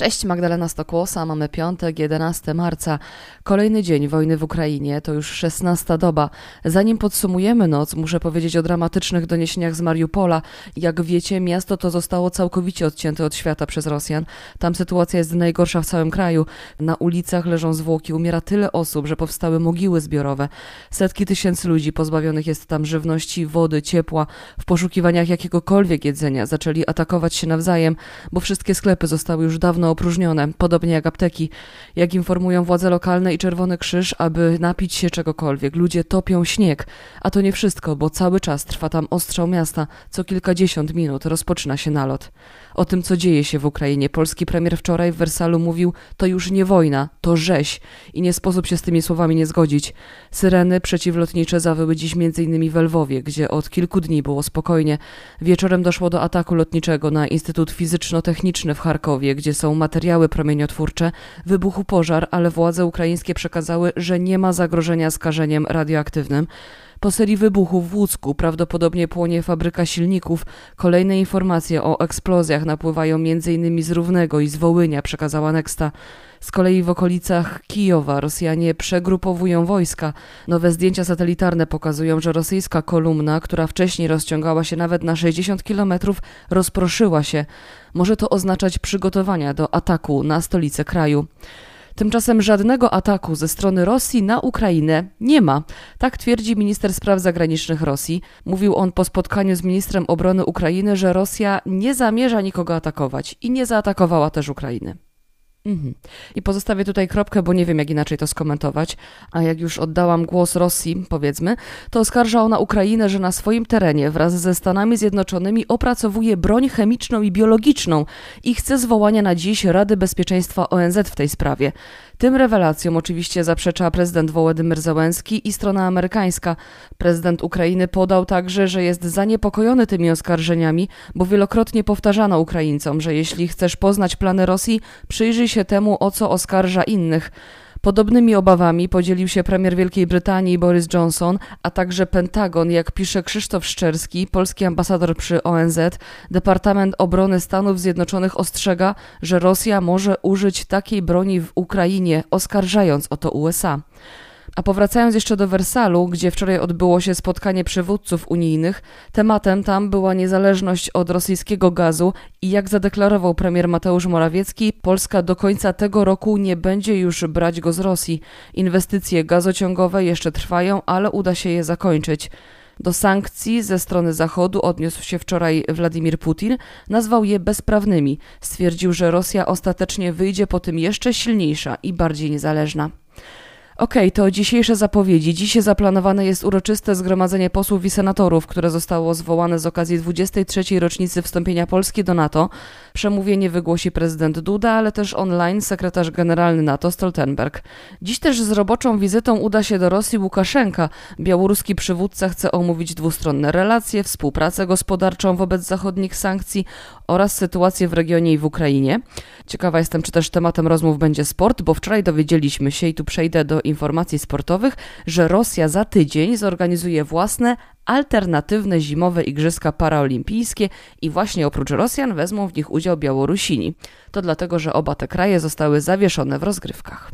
Cześć, Magdalena Stokłosa. Mamy piątek, 11 marca. Kolejny dzień wojny w Ukrainie, to już 16 doba. Zanim podsumujemy noc, muszę powiedzieć o dramatycznych doniesieniach z Mariupola. Jak wiecie, miasto to zostało całkowicie odcięte od świata przez Rosjan. Tam sytuacja jest najgorsza w całym kraju. Na ulicach leżą zwłoki, umiera tyle osób, że powstały mogiły zbiorowe. Setki tysięcy ludzi pozbawionych jest tam żywności, wody, ciepła. W poszukiwaniach jakiegokolwiek jedzenia zaczęli atakować się nawzajem, bo wszystkie sklepy zostały już dawno opróżnione, podobnie jak apteki. Jak informują władze lokalne i Czerwony Krzyż, aby napić się czegokolwiek, ludzie topią śnieg. A to nie wszystko, bo cały czas trwa tam ostrzał miasta. Co kilkadziesiąt minut rozpoczyna się nalot. O tym, co dzieje się w Ukrainie, polski premier wczoraj w Wersalu mówił: To już nie wojna, to rzeź. I nie sposób się z tymi słowami nie zgodzić. Syreny przeciwlotnicze zawyły dziś m.in. w Lwowie, gdzie od kilku dni było spokojnie. Wieczorem doszło do ataku lotniczego na Instytut Fizyczno-Techniczny w Charkowie, gdzie są materiały promieniotwórcze. Wybuchł pożar, ale władze ukraińskie przekazały, że nie ma zagrożenia skażeniem radioaktywnym. Po serii wybuchów w Łódzku prawdopodobnie płonie fabryka silników. Kolejne informacje o eksplozjach napływają m.in. z Równego i z Wołynia, przekazała Nexta. Z kolei w okolicach Kijowa Rosjanie przegrupowują wojska. Nowe zdjęcia satelitarne pokazują, że rosyjska kolumna, która wcześniej rozciągała się nawet na 60 kilometrów, rozproszyła się. Może to oznaczać przygotowania do ataku na stolicę kraju. Tymczasem żadnego ataku ze strony Rosji na Ukrainę nie ma. Tak twierdzi minister spraw zagranicznych Rosji. Mówił on po spotkaniu z ministrem obrony Ukrainy, że Rosja nie zamierza nikogo atakować i nie zaatakowała też Ukrainy. Mhm. I pozostawię tutaj kropkę, bo nie wiem, jak inaczej to skomentować. A jak już oddałam głos Rosji, powiedzmy, to oskarża ona Ukrainę, że na swoim terenie wraz ze Stanami Zjednoczonymi opracowuje broń chemiczną i biologiczną i chce zwołania na dziś Rady Bezpieczeństwa ONZ w tej sprawie. Tym rewelacjom oczywiście zaprzecza prezydent Wołodymyr Załęski i strona amerykańska. Prezydent Ukrainy podał także, że jest zaniepokojony tymi oskarżeniami, bo wielokrotnie powtarzano Ukraińcom, że jeśli chcesz poznać plany Rosji, przyjrzyj się temu, o co oskarża innych. Podobnymi obawami podzielił się premier Wielkiej Brytanii Boris Johnson, a także Pentagon, jak pisze Krzysztof Szczerski, polski ambasador przy ONZ. Departament Obrony Stanów Zjednoczonych ostrzega, że Rosja może użyć takiej broni w Ukrainie, oskarżając o to USA. A powracając jeszcze do Wersalu, gdzie wczoraj odbyło się spotkanie przywódców unijnych, tematem tam była niezależność od rosyjskiego gazu i jak zadeklarował premier Mateusz Morawiecki, Polska do końca tego roku nie będzie już brać go z Rosji. Inwestycje gazociągowe jeszcze trwają, ale uda się je zakończyć. Do sankcji ze strony Zachodu odniósł się wczoraj Władimir Putin, nazwał je bezprawnymi. Stwierdził, że Rosja ostatecznie wyjdzie po tym jeszcze silniejsza i bardziej niezależna. Okej, okay, to dzisiejsze zapowiedzi. Dziś zaplanowane jest uroczyste zgromadzenie posłów i senatorów, które zostało zwołane z okazji 23. rocznicy wstąpienia Polski do NATO. Przemówienie wygłosi prezydent Duda, ale też online sekretarz generalny NATO Stoltenberg. Dziś też z roboczą wizytą uda się do Rosji Łukaszenka. Białoruski przywódca chce omówić dwustronne relacje, współpracę gospodarczą wobec zachodnich sankcji oraz sytuację w regionie i w Ukrainie. Ciekawa jestem, czy też tematem rozmów będzie sport, bo wczoraj dowiedzieliśmy się i tu przejdę do informacji sportowych, że Rosja za tydzień zorganizuje własne alternatywne zimowe igrzyska paraolimpijskie i właśnie oprócz Rosjan wezmą w nich udział Białorusini. To dlatego, że oba te kraje zostały zawieszone w rozgrywkach.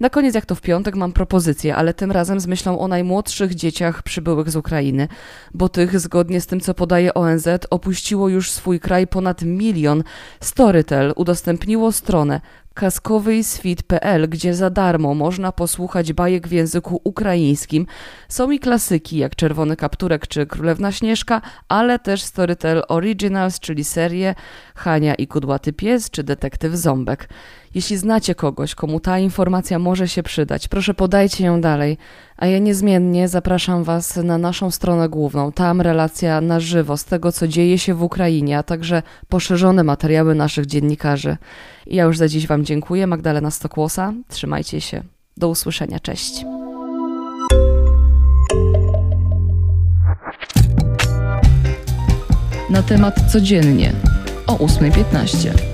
Na koniec, jak to w piątek, mam propozycję, ale tym razem z myślą o najmłodszych dzieciach przybyłych z Ukrainy, bo tych, zgodnie z tym, co podaje ONZ, opuściło już swój kraj ponad milion. Storytel udostępniło stronę kaskowyjswit.pl, gdzie za darmo można posłuchać bajek w języku ukraińskim. Są i klasyki jak Czerwony Kapturek czy Królewna Śnieżka, ale też Storytel Originals, czyli serie Hania i Kudłaty Pies czy Detektyw Ząbek. Jeśli znacie kogoś, komu ta informacja może się przydać, proszę podajcie ją dalej, a ja niezmiennie zapraszam Was na naszą stronę główną. Tam relacja na żywo z tego, co dzieje się w Ukrainie, a także poszerzone materiały naszych dziennikarzy. I ja już za dziś Wam dziękuję. Magdalena Stokłosa, trzymajcie się. Do usłyszenia. Cześć. Na temat codziennie o 8.15.